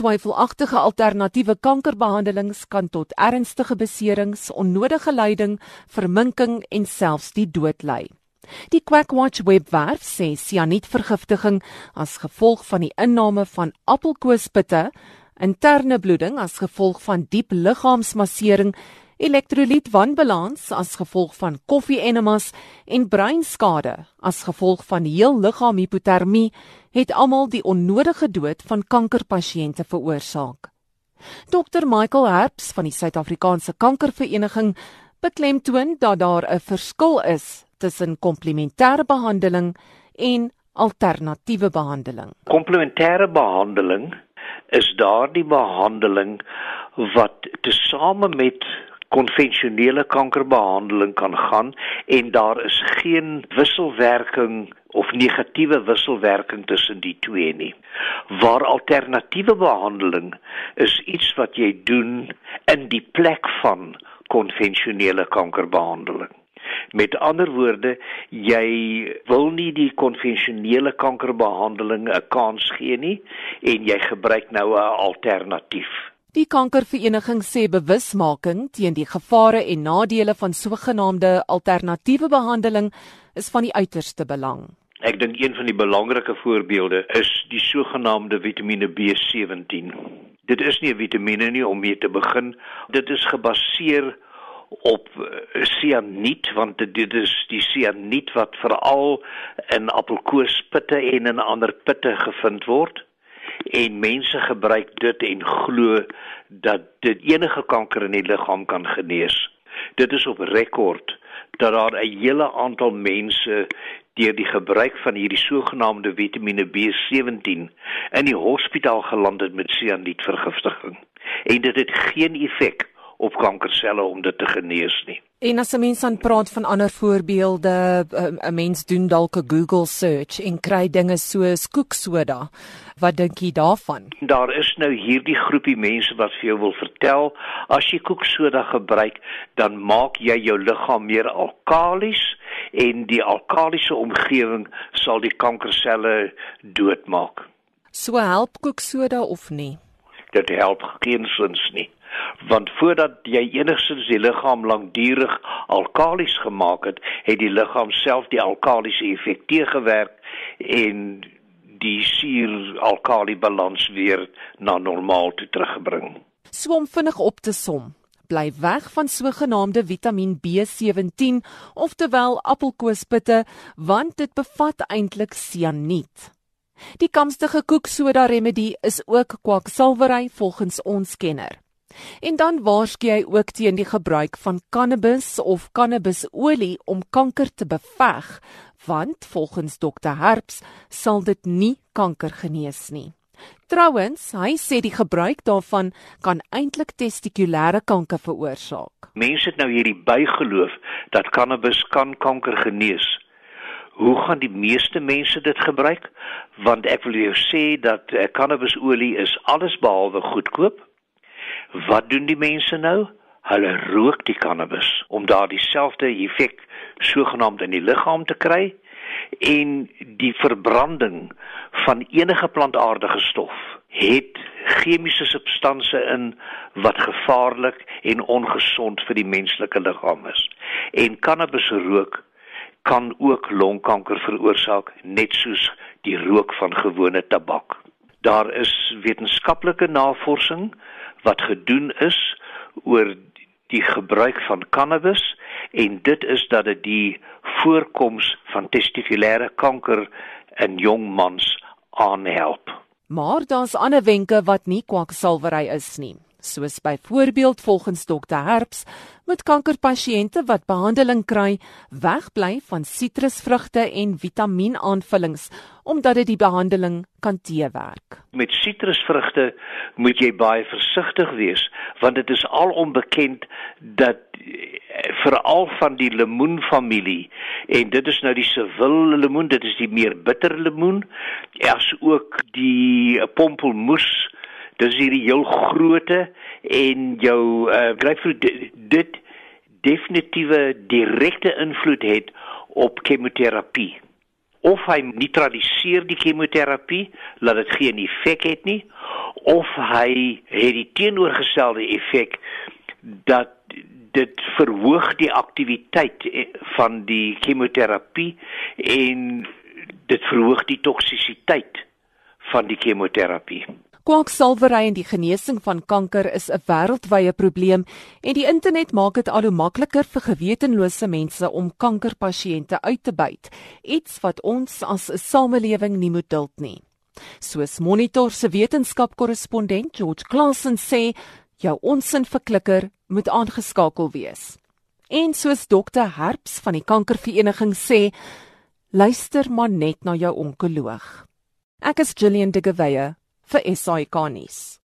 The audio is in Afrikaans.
Twyfelagtige alternatiewe kankerbehandelings kan tot ernstige beserings, onnodige lyding, verminking en selfs die dood lei. Die Quackwatch webwerf sê sianietvergiftiging as gevolg van die inname van appelkoospitte, interne bloeding as gevolg van diep liggaamsmassering, elektrolytwanbalans as gevolg van koffie-enemas en breinskade as gevolg van heel liggaamhipotermie het almal die onnodige dood van kankerpasiënte veroorsaak. Dr Michael Herbs van die Suid-Afrikaanse Kankervereniging beklemtoon dat daar 'n verskil is tussen komplementêre behandeling en alternatiewe behandeling. Komplementêre behandeling is daardie behandeling wat tesame met konvensionele kankerbehandeling kan gaan en daar is geen wisselwerking of negatiewe wisselwerking tussen die twee nie. Waar alternatiewe behandeling is iets wat jy doen in die plek van konvensionele kankerbehandeling. Met ander woorde, jy wil nie die konvensionele kankerbehandeling 'n kans gee nie en jy gebruik nou 'n alternatief. Die kankervereniging sê bewusmaking teen die gevare en nadele van sogenaamde alternatiewe behandeling is van die uiterste belang. Ek dink een van die belangrike voorbeelde is die sogenaamde Vitamiene B17. Dit is nie 'n vitamiene nie om mee te begin. Dit is gebaseer op sianiet eh, want dit is die sianiet wat veral in appelkoospitte en in ander pitte gevind word en mense gebruik dit en glo dat dit enige kanker in die liggaam kan genees. Dit is op rekord dat daar 'n hele aantal mense deur die gebruik van hierdie sogenaamde Vitamiene B17 in die hospitaal geland het met sianietvergiftiging en dit het geen effek op kankerselle om dit te genees nie. En as 'n mens dan praat van ander voorbeelde, ehm, 'n mens doen dalk 'n Google search en kry dinge soos koeksoda. Wat dink jy daarvan? Daar is nou hierdie groepie mense wat vir jou wil vertel, as jy koeksoda gebruik, dan maak jy jou liggaam meer alkalies en die alkalisiese omgewing sal die kankerselle doodmaak. So help koeksoda of nie? Dit help geensins nie want voordat jy enigsins die liggaam lankdurig alkalies gemaak het, het die liggaam self die alkalisiese effek teëgewerk en die suur-alkali balans weer na normaal toe teruggebring. Swom vinnig op te som. Bly weg van sogenaamde Vitamiin B17, oftewel appelkoospitte, want dit bevat eintlik sianiet. Die kamstige koeksoda remedie is ook kwaksalwery volgens ons kenner. En dan waarsku hy ook teen die gebruik van cannabis of cannabisolie om kanker te beveg, want volgens dokter Herbs sal dit nie kanker genees nie. Trouwens, hy sê die gebruik daarvan kan eintlik testikulêre kanker veroorsaak. Mense het nou hierdie bygeloof dat cannabis kan kanker genees. Hoe gaan die meeste mense dit gebruik? Want ek wil jou sê dat uh, cannabisolie is alles behalwe goedkoop Wat doen die mense nou? Hulle rook die cannabis om daardie selfde effek sogenaamd in die liggaam te kry en die verbranding van enige plantaardige stof het chemiese substansies in wat gevaarlik en ongesond vir die menslike liggaam is. En cannabis rook kan ook longkanker veroorsaak net soos die rook van gewone tabak. Daar is wetenskaplike navorsing wat gedoen is oor die gebruik van cannabis en dit is dat dit die voorkoms van testikulêre kanker in jong mans aanhelp. Maar daar's ander wenke wat nie kwaksalwery is nie soos byvoorbeeld volgens dokter Herbs moet kankerpasiënte wat behandeling kry wegbly van sitrusvrugte en vitamienaanvullings omdat dit die behandeling kan teewerk. Met sitrusvrugte moet jy baie versigtig wees want dit is alom bekend dat eh, veral van die lemoenfamilie en dit is nou die seville lemoen dit is die meer bitter lemoen as ook die pompelmoes dis hierdie heel groote en jou uh, grapefruit dit definitiewe direkte invloed het op chemoterapie of hy neutraliseer die chemoterapie laat dit geen effek het nie of hy het die teenoorgestelde effek dat dit verhoog die aktiwiteit eh, van die chemoterapie en dit verhoog die toksisiteit van die chemoterapie. Kwaksalwery en die genesing van kanker is 'n wêreldwye probleem en die internet maak dit al hoe makliker vir gewetenlose mense om kankerpasiënte uit te byt, iets wat ons as 'n samelewing nie moet duld nie. Soos Monitor se wetenskapkorrespondent George Claassen sê, jou onsin verklikker moet aangeskakel wees. En soos dokter Herbs van die Kankervereniging sê, luister maar net na jou onkoloog. Ek is Gillian de Gouwee vir SAK nuus.